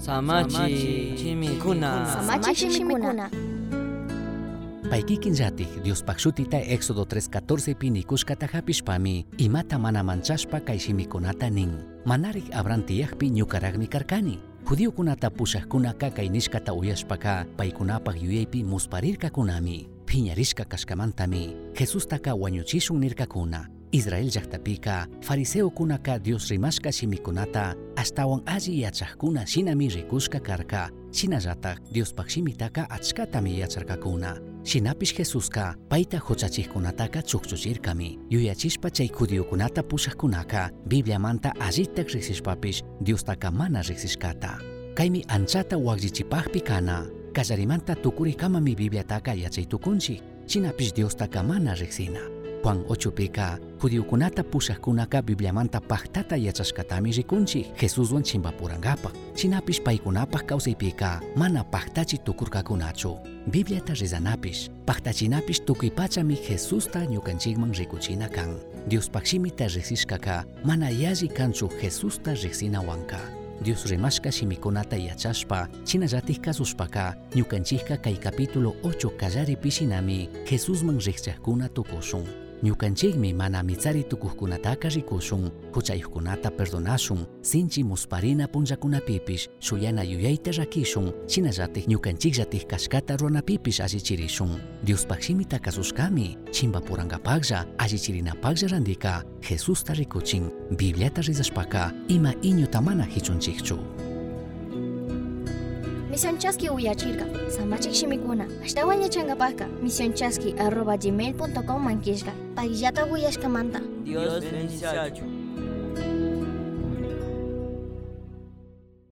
Samachi chimikuna. Samachi shimikuna. Paikikin yatij Dios pakshutita Éxodo 3.14 pi nikushkata hapishpami imata mana manchashpa kay shimikunata nin. Manarik abran tiyakpi ñukaragmi karkani. Judiokunata pushakkunaka kay nishkata uyashpaka paykunapaq yuyaypi musparirkakunami. Phiñarishka kashkamantami Jesustaka wañuchishun nirkakuna. Israel llaqtapika fariseukunaka Dios rimashka shimikunata astawan alli yachaqkuna shinami rikushka karka shinallatak Diospaq shimitaka achkatami yacharkakuna. Shinapish Jesuska payta huchachikkunataka chukchuchirkami yuyachishpa chay judiokunata pushaqkunaka Bibliamanta allitak riqsishpapish Diostaka mana riqsishkata. Kaymi anchata waqllichipaqpi kana kallarimanta tukurikamami Bibliataka yachaytukunchik shinapish Diostaka mana riqsina. Juan 8pika judiokunata pushaqkunaka Bibliamanta paktata yachashkatami rikunchik Jesuswan chimpapurangapaq shinapish paykunapaq kawsaypika mana paktachi tukurkakunachu Bibliata rizanapish paktachinapish tukuy pachami Jesusta ñukanchikman rikuchina kan Diospaq shimita riqsishkaka mana yalli kanchu Jesusta riqsinawanka Dios rimashka shimikunata yachashpa chinallatik kasushpaka ñukanchikka kay capítulo 8 kallaripi shinami Jesusman riqchaqkuna tukushun ñukanchikmi mana mitsari tukuqkunataka rikushun huchayuqkunata perdonashun sinchi musparina punllakunapipish shuyana yuyayta rakishun shinallatik ñukanchikllatik kashkata runapipish allichirishun. Diospaq shimita kasushkami chimpapurankapaqlla allichirinapaqlla randika Jesusta rikuchin Bibliata rizashpaka ima iñuta mana hichunchikchu Misión Chasqui uyachirka. Samachik shimikuna. Ashtawan yachangapaka. Misión Chasqui arroba gmail.com manquishka. Pagillata uyashkamanta. Dios bendice